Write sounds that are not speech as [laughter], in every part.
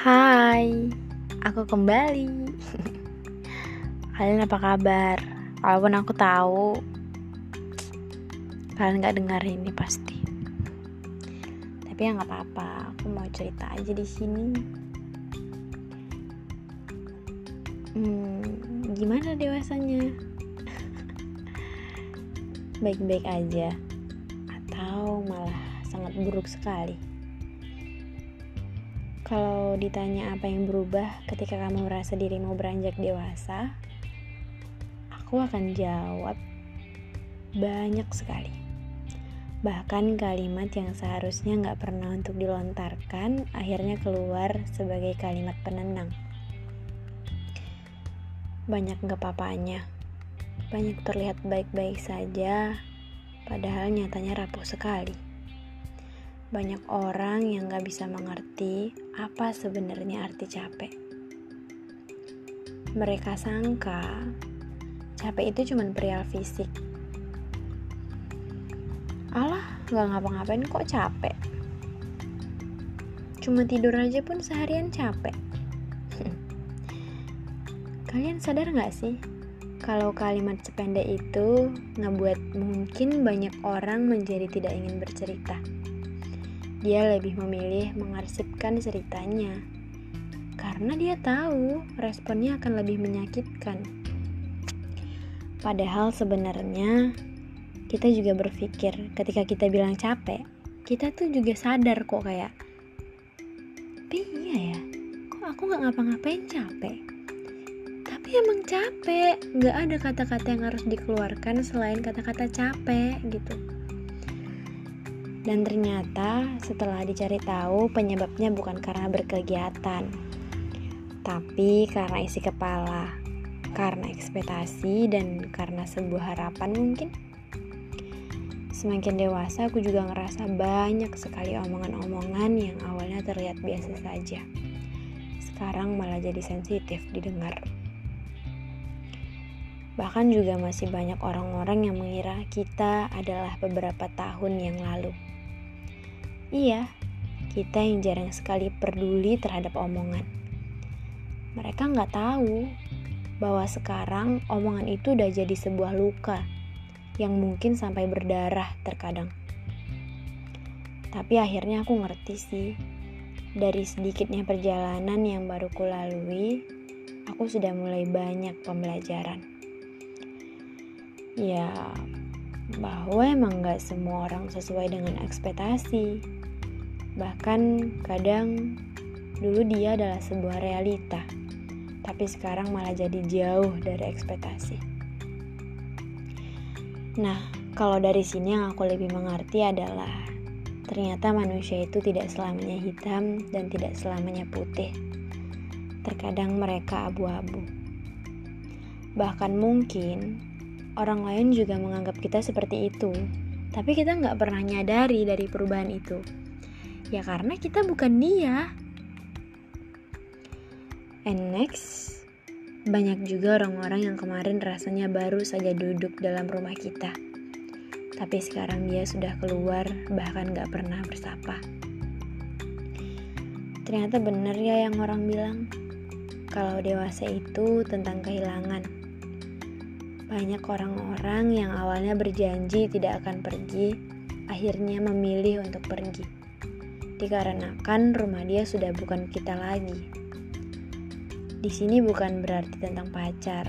Hai, aku kembali. Kalian apa kabar? Walaupun aku tahu kalian gak dengar ini pasti. Tapi ya nggak apa-apa, aku mau cerita aja di sini. Hmm, gimana dewasanya? [laughs] Baik-baik aja, atau malah sangat buruk sekali? Kalau ditanya apa yang berubah ketika kamu merasa dirimu beranjak dewasa, aku akan jawab banyak sekali. Bahkan kalimat yang seharusnya nggak pernah untuk dilontarkan akhirnya keluar sebagai kalimat penenang. Banyak nggak papanya, banyak terlihat baik-baik saja, padahal nyatanya rapuh sekali. Banyak orang yang gak bisa mengerti apa sebenarnya arti capek. Mereka sangka capek itu cuma perihal fisik. Alah, gak ngapa-ngapain kok capek. Cuma tidur aja pun seharian capek. [laughs] Kalian sadar gak sih kalau kalimat sependek itu ngebuat mungkin banyak orang menjadi tidak ingin bercerita? Dia lebih memilih mengarsipkan ceritanya karena dia tahu responnya akan lebih menyakitkan. Padahal sebenarnya kita juga berpikir ketika kita bilang capek, kita tuh juga sadar kok kayak, tapi iya ya, kok aku gak ngapa-ngapain capek? Tapi emang capek, gak ada kata-kata yang harus dikeluarkan selain kata-kata capek gitu. Dan ternyata setelah dicari tahu penyebabnya bukan karena berkegiatan, tapi karena isi kepala, karena ekspektasi dan karena sebuah harapan mungkin. Semakin dewasa aku juga ngerasa banyak sekali omongan-omongan yang awalnya terlihat biasa saja. Sekarang malah jadi sensitif didengar. Bahkan juga masih banyak orang-orang yang mengira kita adalah beberapa tahun yang lalu. Iya, kita yang jarang sekali peduli terhadap omongan. Mereka nggak tahu bahwa sekarang omongan itu udah jadi sebuah luka yang mungkin sampai berdarah terkadang. Tapi akhirnya aku ngerti sih, dari sedikitnya perjalanan yang baru kulalui, aku sudah mulai banyak pembelajaran. Ya, bahwa emang gak semua orang sesuai dengan ekspektasi Bahkan kadang dulu dia adalah sebuah realita, tapi sekarang malah jadi jauh dari ekspektasi. Nah, kalau dari sini yang aku lebih mengerti adalah ternyata manusia itu tidak selamanya hitam dan tidak selamanya putih. Terkadang mereka abu-abu. Bahkan mungkin orang lain juga menganggap kita seperti itu, tapi kita nggak pernah nyadari dari perubahan itu. Ya karena kita bukan dia. And next, banyak juga orang-orang yang kemarin rasanya baru saja duduk dalam rumah kita. Tapi sekarang dia sudah keluar, bahkan gak pernah bersapa. Ternyata bener ya yang orang bilang, kalau dewasa itu tentang kehilangan. Banyak orang-orang yang awalnya berjanji tidak akan pergi, akhirnya memilih untuk pergi dikarenakan rumah dia sudah bukan kita lagi. Di sini bukan berarti tentang pacar,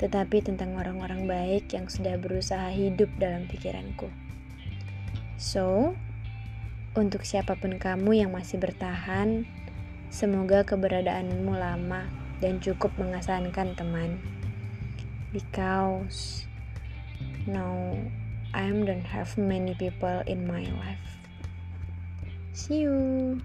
tetapi tentang orang-orang baik yang sudah berusaha hidup dalam pikiranku. So, untuk siapa pun kamu yang masih bertahan, semoga keberadaanmu lama dan cukup mengesankan teman. Because now I don't have many people in my life. See you.